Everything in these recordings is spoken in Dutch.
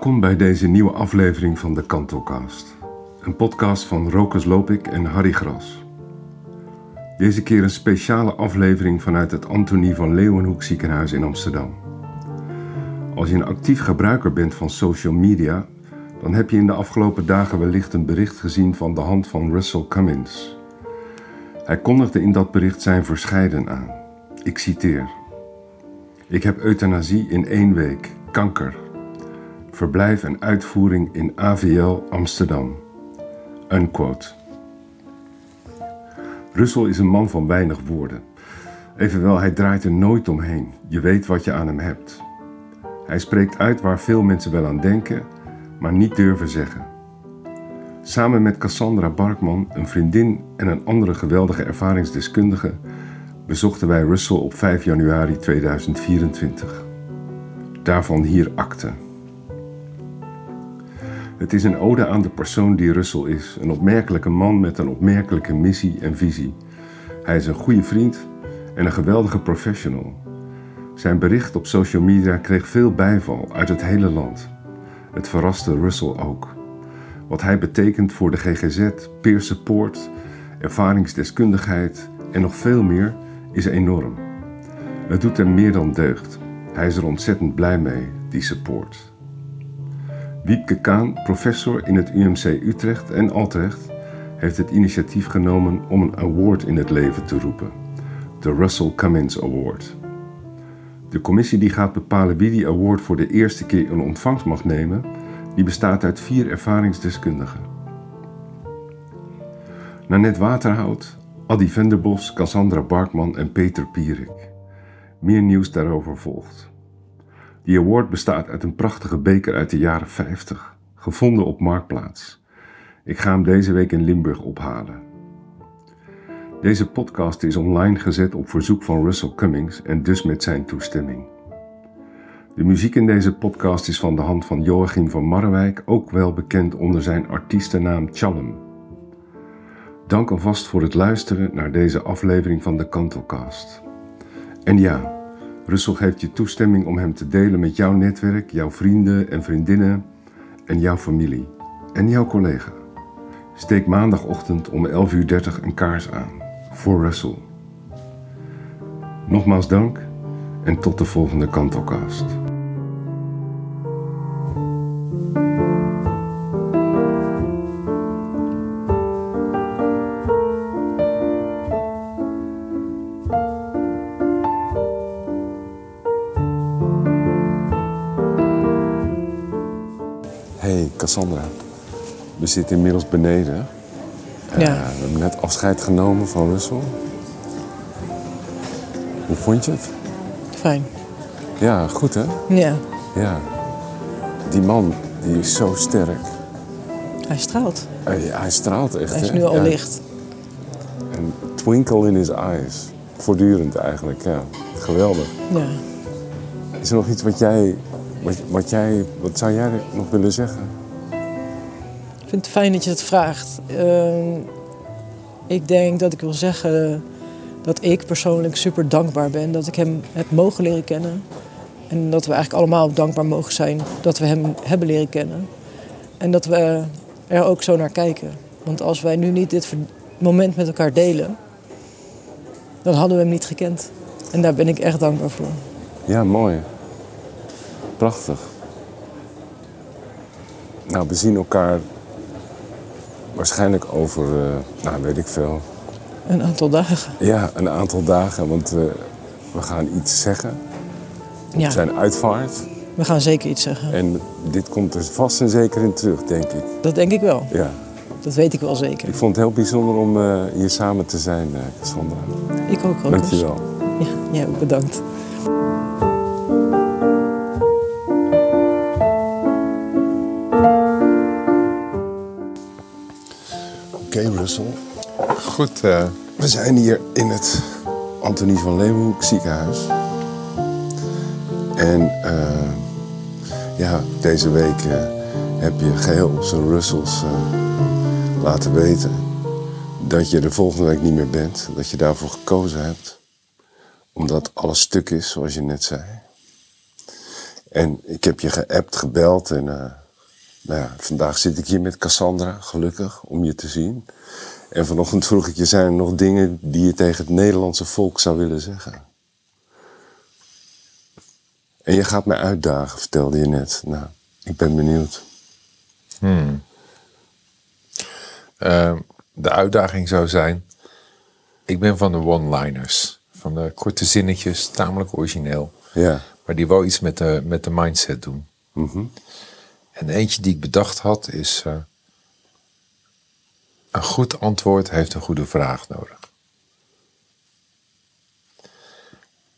Welkom bij deze nieuwe aflevering van de Kantelcast. Een podcast van Rokus Lopik en Harry Gras. Deze keer een speciale aflevering vanuit het Antonie van Leeuwenhoek ziekenhuis in Amsterdam. Als je een actief gebruiker bent van social media, dan heb je in de afgelopen dagen wellicht een bericht gezien van de hand van Russell Cummins. Hij kondigde in dat bericht zijn verscheiden aan. Ik citeer: Ik heb euthanasie in één week, kanker. Verblijf en uitvoering in AVL Amsterdam. Unquote. Russell is een man van weinig woorden. Evenwel, hij draait er nooit omheen. Je weet wat je aan hem hebt. Hij spreekt uit waar veel mensen wel aan denken, maar niet durven zeggen. Samen met Cassandra Barkman, een vriendin en een andere geweldige ervaringsdeskundige, bezochten wij Russell op 5 januari 2024. Daarvan hier akte. Het is een ode aan de persoon die Russell is, een opmerkelijke man met een opmerkelijke missie en visie. Hij is een goede vriend en een geweldige professional. Zijn bericht op social media kreeg veel bijval uit het hele land. Het verraste Russell ook. Wat hij betekent voor de GGZ, peer support, ervaringsdeskundigheid en nog veel meer is enorm. Het doet hem meer dan deugd. Hij is er ontzettend blij mee, die support. Wiepke Kaan, professor in het UMC Utrecht en Altrecht, heeft het initiatief genomen om een award in het leven te roepen: de Russell Cummins Award. De commissie die gaat bepalen wie die award voor de eerste keer in ontvangst mag nemen, die bestaat uit vier ervaringsdeskundigen. Nanette Waterhout, Adi Venderbos, Cassandra Barkman en Peter Pierik. Meer nieuws daarover volgt. Die award bestaat uit een prachtige beker uit de jaren 50, gevonden op Marktplaats. Ik ga hem deze week in Limburg ophalen. Deze podcast is online gezet op verzoek van Russell Cummings en dus met zijn toestemming. De muziek in deze podcast is van de hand van Joachim van Marrewijk, ook wel bekend onder zijn artiestennaam Chalem. Dank alvast voor het luisteren naar deze aflevering van de Kantelcast. En ja, Russell geeft je toestemming om hem te delen met jouw netwerk, jouw vrienden en vriendinnen en jouw familie en jouw collega. Steek maandagochtend om 11.30 uur een kaars aan voor Russell. Nogmaals dank en tot de volgende Kantelcast. Cassandra, we zitten inmiddels beneden. Ja. Eh, we hebben net afscheid genomen van Russell. Hoe vond je het? Fijn. Ja, goed hè? Ja, Ja. Die man, die is zo sterk. hij straalt. Eh, hij straalt echt. Hij is hè? nu al Ja. licht. Een twinkle in his eyes. Voortdurend eigenlijk, ja. Geweldig. Ja. Is er nog iets wat jij, wat, wat jij, wat zou jij nog willen zeggen? Ik vind het fijn dat je het vraagt. Ehm, ik denk dat ik wil zeggen dat ik persoonlijk super dankbaar ben dat ik hem heb mogen leren kennen. En dat we eigenlijk allemaal dankbaar mogen zijn dat we hem hebben leren kennen. En dat we er ook zo naar kijken. Want als wij nu niet dit moment met elkaar delen, dan hadden we hem niet gekend. En daar ben ik echt dankbaar voor. Ja, mooi. Prachtig. Nou, we zien elkaar waarschijnlijk over, eh, nou weet ik veel, Een aantal dagen. ja, een aantal dagen. Want we, we gaan iets zeggen op Ja, zijn uitvaart. we gaan zeker iets zeggen. En dit komt er vast en zeker in terug, denk ik. Dat denk ik wel. Ja. Dat weet ik wel zeker. Ik vond het heel bijzonder om eh, hier samen te zijn, eh Cassandra. Ik ook, ook. Dankjewel. Ja, jij ook bedankt. Eh, we zijn hier in het Antonie van Leeuwenhoek ziekenhuis. En eh, ja, deze week eh, heb je geheel op zijn Russells eh, laten weten dat je er volgende week niet meer bent. Dat je daarvoor gekozen hebt. Omdat alles stuk is, zoals je net zei. En ik heb je geappt, gebeld en nou ja, vandaag zit ik hier met Cassandra, gelukkig, om je te zien. En vanochtend vroeg ik je, zijn er nog dingen die je tegen het Nederlandse volk zou willen zeggen? En je gaat mij uitdagen, vertelde je net. Nou, ik ben benieuwd. Eh, de uitdaging zou zijn: ik ben van de one-liners, van de korte zinnetjes, tamelijk origineel, Ja. maar die wel iets met de, met de mindset doen. Mhm. En eentje die ik bedacht had is: eh, een goed antwoord heeft een goede vraag nodig.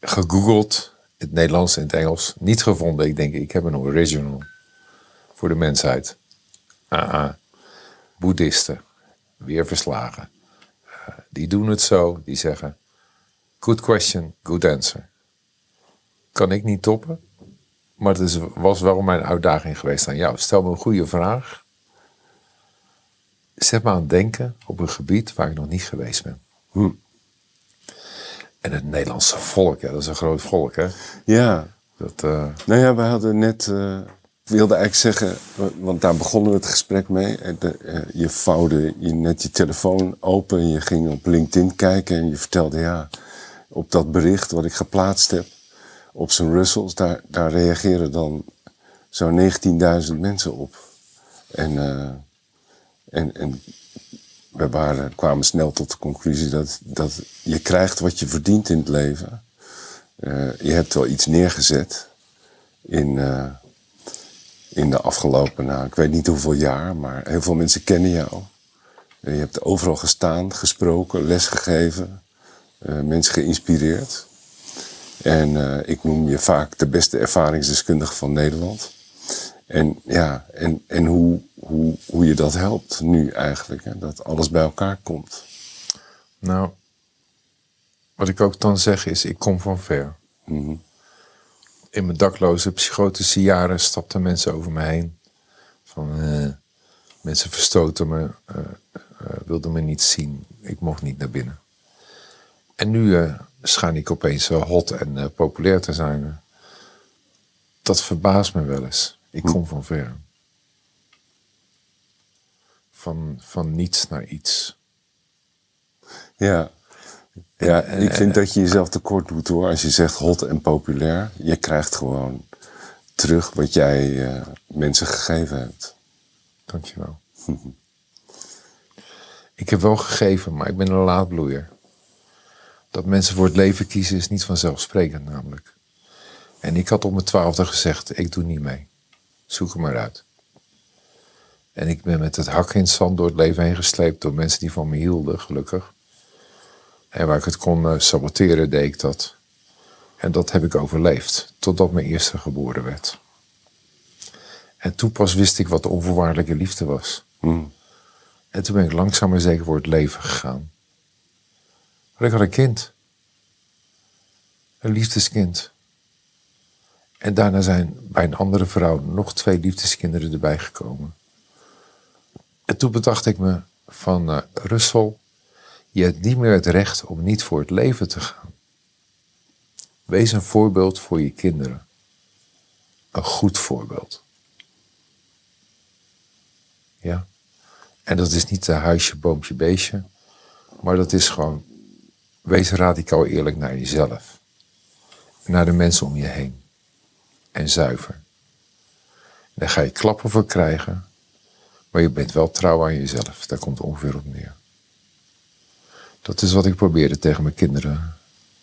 Gegoogeld, in het Nederlands en het Engels, niet gevonden. Ik denk, ik heb een original voor de mensheid. Ah, ah. Boeddhisten, weer verslagen. Eh, die doen het zo, die zeggen: Good question, good answer. Kan ik niet toppen, maar het was wel mijn uitdaging geweest aan jou. Stel me een goede vraag. Zet me aan het denken op een gebied waar ik nog niet geweest ben. Hm. En het Nederlandse volk, ja, dat is een groot volk, hè? Ja, Dat, eh, nou ja, we hadden net, eh, ik wilde eigenlijk zeggen, want daar begonnen we het gesprek mee. De, eh, je vouwde je net je telefoon open en je ging op LinkedIn kijken en je vertelde, ja, op dat bericht wat ik geplaatst heb op zijn Russells, daar, daar reageren dan zo'n 19.000 mensen op. En, en, en we waren, kwamen snel tot de conclusie dat, dat je krijgt wat je verdient in het leven. Eh, je hebt wel iets neergezet in, eh, in de afgelopen, nou, ik weet niet hoeveel jaar, maar heel veel mensen kennen jou. Eh, je hebt overal gestaan, gesproken, lesgegeven, mensen geïnspireerd. En ik noem je vaak de beste ervaringsdeskundige van Nederland. En ja, en, en hoe, hoe, hoe je dat helpt nu eigenlijk, hè, dat alles bij elkaar komt. nou, wat ik ook dan zeg is: ik kom van ver. Mhm. In mijn dakloze psychotische jaren stapten mensen over me heen. Van, eh, mensen verstoten me, eh, wilden me niet zien. Ik mocht niet naar binnen. En nu eh schijn ik opeens eh, hot en populair te zijn. Dat verbaast me wel eens. Ik kom van ver. Van, van niets naar iets. Ja. Ja, ik vind dat je jezelf tekort doet hoor. Als je zegt hot en populair. Je krijgt gewoon terug wat jij eh, mensen gegeven hebt. Dankjewel. ik heb wel gegeven, maar ik ben een laadbloeier. Dat mensen voor het leven kiezen is niet vanzelfsprekend namelijk. En ik had op mijn twaalfde gezegd, ik doe niet mee. Zoek er maar uit. En ik ben met het hak in het zand door het leven heen gesleept door mensen die van me hielden, gelukkig. En waar ik het kon eh, saboteren, deed ik dat. En dat heb ik overleefd, totdat mijn eerste geboren werd. En toen pas wist ik wat de onvoorwaardelijke liefde was. Hm. En toen ben ik langzaam maar zeker voor het leven gegaan. Maar ik had een kind. Een liefdeskind. En daarna zijn bij een andere vrouw nog twee liefdeskinderen erbij gekomen. En toen bedacht ik me van eh Russell, je hebt niet meer het recht om niet voor het leven te gaan. Wees een voorbeeld voor je kinderen. Een goed voorbeeld. Ja. En dat is niet de huisje, boompje, beestje. Maar dat is gewoon, wees radicaal eerlijk naar jezelf. Naar de mensen om je heen. En zuiver. Daar ga je klappen voor krijgen. Maar je bent wel trouw aan jezelf. Daar komt ongeveer op neer. Dat is wat ik probeerde tegen mijn kinderen,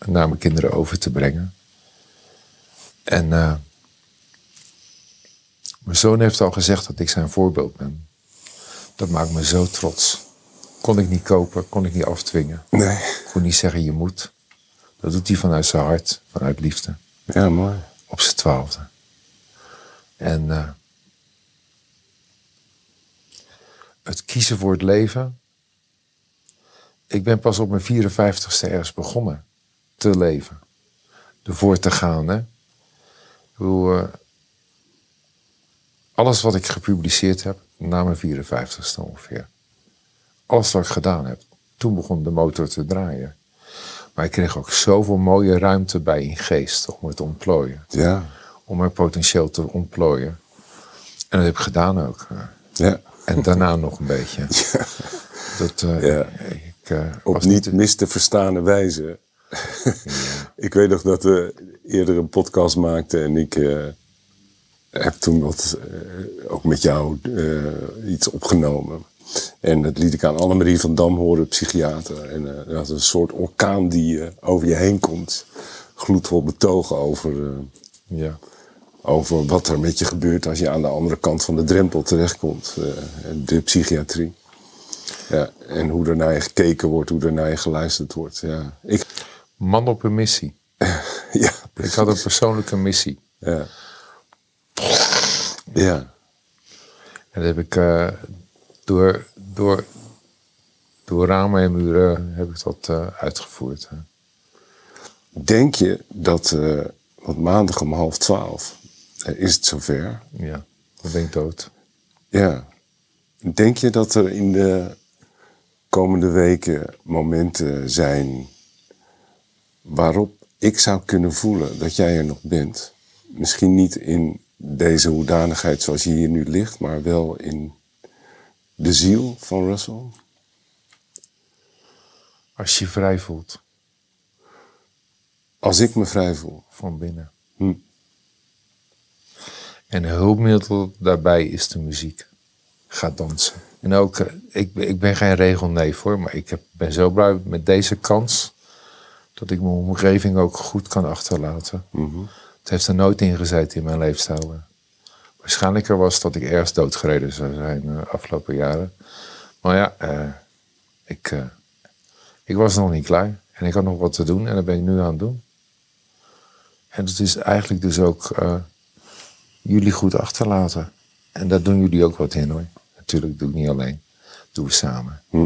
naar mijn kinderen over te brengen. En eh, mijn zoon heeft al gezegd dat ik zijn voorbeeld ben. Dat maakt me zo trots. Kon ik niet kopen, kon ik niet afdwingen. Nee. Kon niet zeggen je moet. Dat doet hij vanuit zijn hart, vanuit liefde. Ja, mooi. Op zijn twaalfde. En eh, het kiezen voor het leven. Ik ben pas op mijn 54ste ergens begonnen te leven. Ervoor te gaan. Hè? Ik bedoel, eh, alles wat ik gepubliceerd heb, na mijn 54ste ongeveer. Alles wat ik gedaan heb. Toen begon de motor te draaien. Maar ik kreeg ook zoveel mooie ruimte bij in geest om het te ontplooien. Ja. om mijn potentieel te ontplooien. En dat heb ik gedaan ook. eh. Ja. En daarna nog een beetje. Dat, eh, Ja. ik, eh, Op niet mis te verstane wijze. ik weet nog dat we eerder een podcast maakten en ik eh, heb toen wat, ook met jou iets opgenomen. En dat liet ik aan Annemarie van Dam horen, psychiater. En dat is een soort orkaan die over je heen komt. Gloedvol betogen over, Ja. Over wat er met je gebeurt als je aan de andere kant van de drempel terechtkomt. eh, de psychiatrie. Ja, en hoe er naar je gekeken wordt, hoe er naar je geluisterd wordt. Ja, ik, Man op een missie. ja, Ik had een persoonlijke missie. ja. ja. En dat heb ik eh, door, door, door ramen en muren heb ik dat eh, uitgevoerd. hè. Denk je dat, want maandag om half twaalf is het zover. Ja, dan ben ik dood. Ja. Denk je dat er in de komende weken momenten zijn waarop ik zou kunnen voelen dat jij er nog bent? Misschien niet in deze hoedanigheid zoals je hier nu ligt, maar wel in de ziel van Russell. Als je vrij voelt Als ik me vrij voel. van binnen. Hm. En een hulpmiddel daarbij is de muziek. Ga dansen. En ook, eh, ik, ben- ik ben geen regelneef hoor, maar ik heb, ben zo blij met deze kans dat ik mijn omgeving ook goed kan achterlaten. Het heeft er nooit in gezeten in mijn leefstijl. Waarschijnlijker was dat ik ergens doodgereden zou zijn de afgelopen jaren. Maar ja, eh, ik, eh, ik was nog niet klaar. En ik had nog wat te doen en dat ben ik nu aan het doen. En het is eigenlijk dus ook eh, jullie goed achterlaten. En daar doen jullie ook wat in hoor. Natuurlijk doe ik niet alleen. Doen we samen. Hm.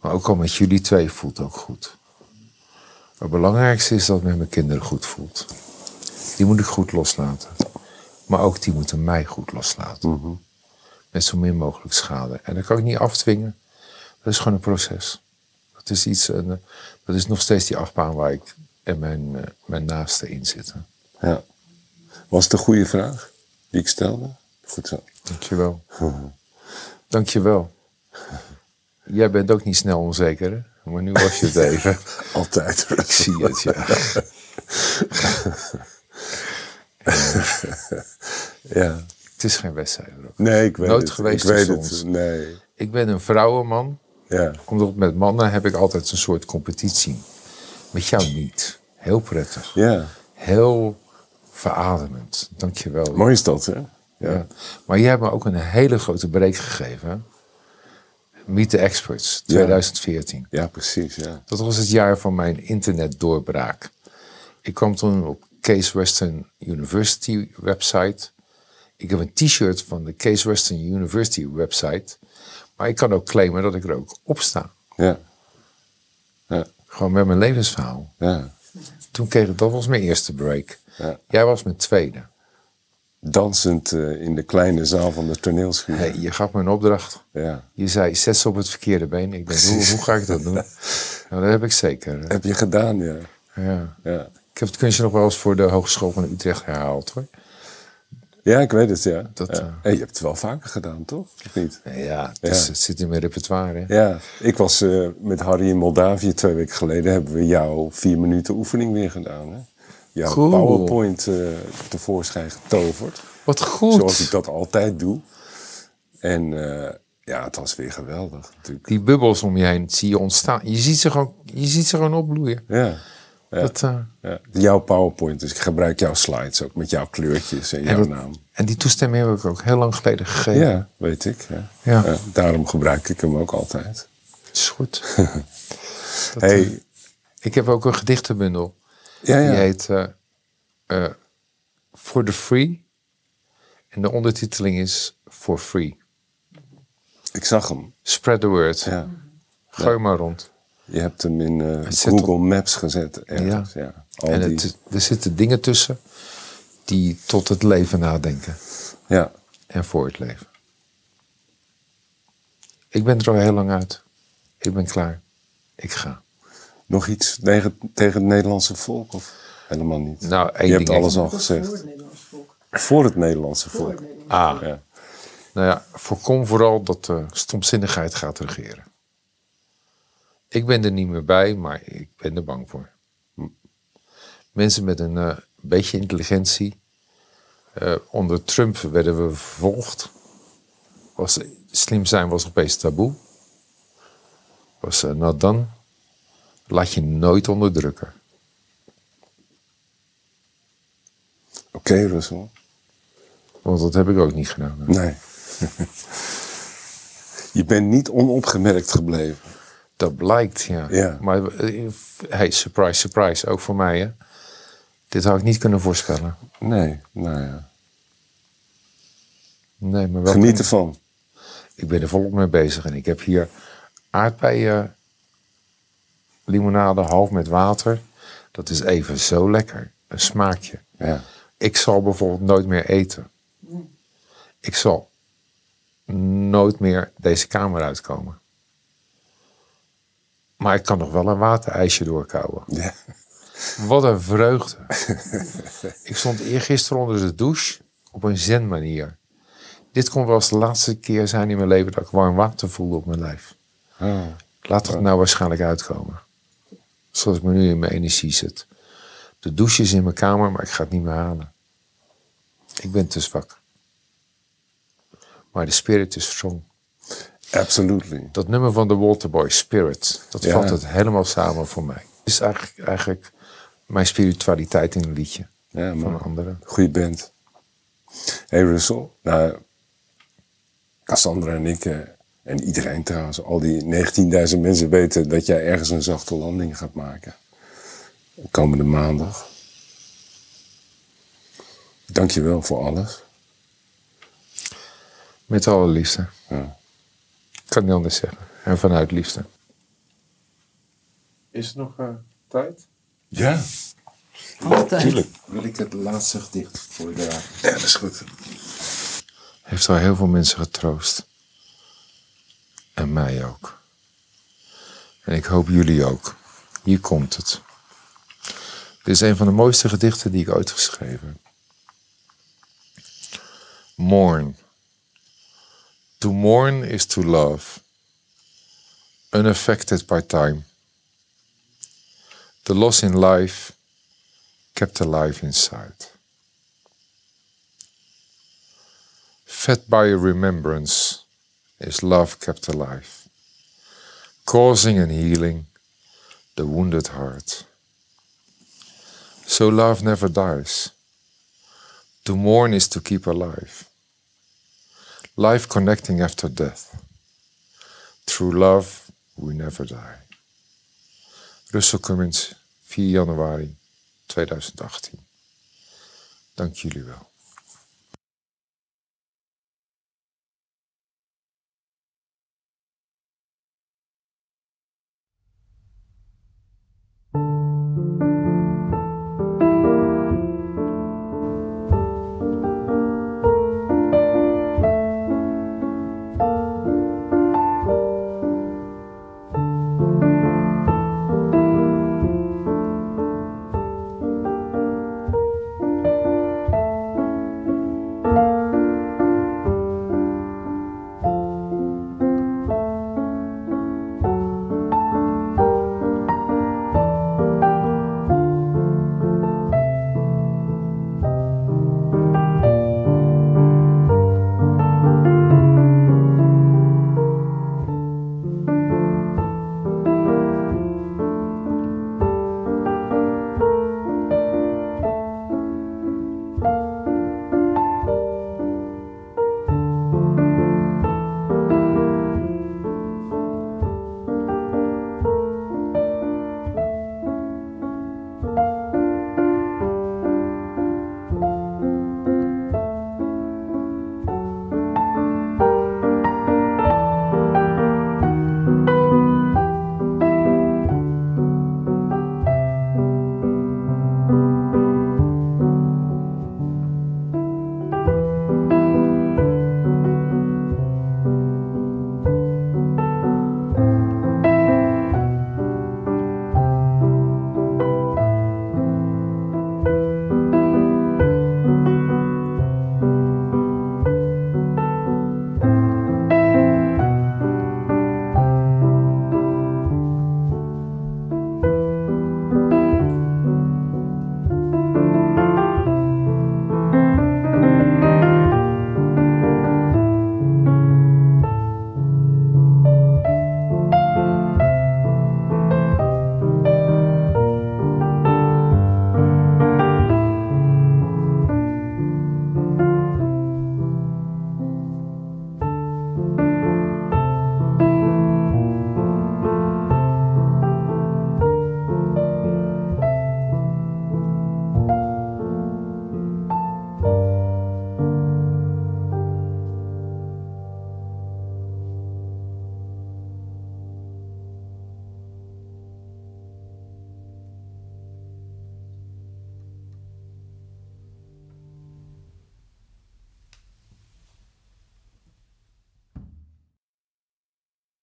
Maar ook al met jullie twee voelt ook goed. Het belangrijkste is dat het met mijn kinderen goed voelt. Die moet ik goed loslaten. Maar ook die moeten mij goed loslaten. Met zo min mogelijk schade. En dat kan ik niet afdwingen. Dat is gewoon een proces. Dat is, iets, een, eh, dat is nog steeds die achtbaan waar ik en mijn, eh, mijn naasten in zitten. Ja. Was het een goede vraag die ik stelde? Goed zo. Dankjewel. Dankjewel. Jij bent ook niet snel onzeker, hè? Maar nu was je het even. Altijd. Ik zie het, ja. Ja. Het is geen wedstrijd. hoor. Nee, ik weet Nooit het. geweest ik weet het. Nee. Ik ben een vrouwenman. Ja. Omdat met mannen heb ik altijd een soort competitie. Met jou niet. Heel prettig. Ja. Heel verademend. Dankjewel. Mooi is dat, hè? Ja. Ja. Maar jij hebt me ook een hele grote break gegeven. Meet the Experts, 2014. Ja, precies. Ja. Dat was het jaar van mijn internetdoorbraak. Ik kwam toen op Case Western University website. Ik heb een t-shirt van de Case Western University website. Maar ik kan ook claimen dat ik er ook op sta. Ja. Ja. Gewoon met mijn levensverhaal. ja. Toen kreeg ik, dat was mijn eerste break. Ja. Jij was mijn tweede. Dansend eh, in de kleine zaal van de toneelschuur. Hey, je gaf me een opdracht. Ja. Je zei, zet ze op het verkeerde been. Ik denk, hoe, hoe ga ik dat doen? Nou, dat heb ik zeker. Heb je gedaan, ja. Ja. Ja. Ik heb het kunstje nog wel eens voor de Hogeschool van Utrecht herhaald hoor. Ja, ik weet het, ja. Dat, ja. eh, Hey, je hebt het wel vaker gedaan, toch? Of niet? Ja, het, is- Ja. het zit in mijn repertoire. hè. Ja, ik was eh, met Harry in Moldavië twee weken geleden. Hebben we jouw vier minuten oefening weer gedaan. Hè? Jouw Cool. PowerPoint eh, tevoorschijn getoverd. Wat goed. Zoals ik dat altijd doe. En eh, ja, het was weer geweldig natuurlijk. Die bubbels om je heen zie je ontstaan. Je ziet ze gewoon, je ziet ze gewoon opbloeien. Ja, ja, Dat, eh, ja. Jouw PowerPoint, dus ik gebruik jouw slides ook met jouw kleurtjes en jouw dat- naam. en die toestemming heb ik ook heel lang geleden gegeven. Ja, weet ik. Ja. Daarom gebruik ik hem ook altijd. Is goed. Dat, hey, ik heb ook een gedichtenbundel. Ja, ja. Die heet eh, eh, For the Free. En de ondertiteling is For Free. ik zag hem. Spread the word. Ja. Gooi maar rond. Je hebt hem in eh, Google Maps gezet. Ergens, ja. Al en die, er zitten dingen tussen die tot het leven nadenken. ja. En voor het leven. Ik ben er al heel lang uit. Ik ben klaar. Ik ga. Nog iets tegen, tegen het Nederlandse volk? Of? helemaal niet. Nou, één Je hebt alles al gezegd. het Nederlandse volk. Voor het Nederlandse volk. Ah, Ja. nou ja, voorkom vooral dat de stomzinnigheid gaat regeren. Ik ben er niet meer bij, maar ik ben er bang voor. Mensen met een eh, beetje intelligentie. eh, onder Trump werden we vervolgd. Was, slim zijn was opeens taboe. Was uh, not done. Laat je nooit onderdrukken. Oké, Russell. Want dat heb ik ook niet gedaan. hè. Nee. je bent niet onopgemerkt gebleven. Dat blijkt, ja. Ja. Maar eh, hey, surprise, surprise, ook voor mij hè. Dit had ik niet kunnen voorspellen. Nee, nou ja. Nee, maar wel. Geniet ervan. Ik ben er volop mee bezig en ik heb hier aardbeien limonade half met water. Dat is even zo lekker. Een smaakje. Ja. Ik zal bijvoorbeeld nooit meer eten. Ik zal nooit meer deze kamer uitkomen. Maar ik kan nog wel een waterijsje doorkouwen. ja. Wat een vreugde. ik stond eergisteren onder de douche op een zen manier. Dit kon wel eens de laatste keer zijn in mijn leven dat ik warm water voelde op mijn lijf. Oh. Laat het nou waarschijnlijk uitkomen. Zoals ik me nu in mijn energie zit. De douche is in mijn kamer, maar ik ga het niet meer halen. Ik ben te zwak. Maar de spirit is strong. Absolutely. Dat nummer van de Waterboy, Spirit, dat Ja. vat het helemaal samen voor mij. Het is eigenlijk, eigenlijk mijn spiritualiteit in een liedje Ja, van een andere. goede band. Hey Russell, nou, Cassandra en ik, eh, en iedereen trouwens, al die 19.000 mensen weten dat jij ergens een zachte landing gaat maken. Komende maandag. Dank je wel voor alles. Met alle liefde. Ja. Ik kan niet anders zeggen. En vanuit liefde. Is er nog eh, tijd? Ja, Altijd. tuurlijk. Wil ik het laatste gedicht voor de Ja, dat is goed. Heeft al heel veel mensen getroost. En mij ook. En ik hoop jullie ook. Hier komt het. Dit is een van de mooiste gedichten die ik ooit geschreven heb. Mourn. To mourn is to love. Unaffected by time. The loss in life kept alive inside. Fed by a remembrance is love kept alive, causing and healing the wounded heart. So love never dies. To mourn is to keep alive. Life connecting after death. Through love we never die. Russell Cummins, 4 januari 2018. Dank jullie wel.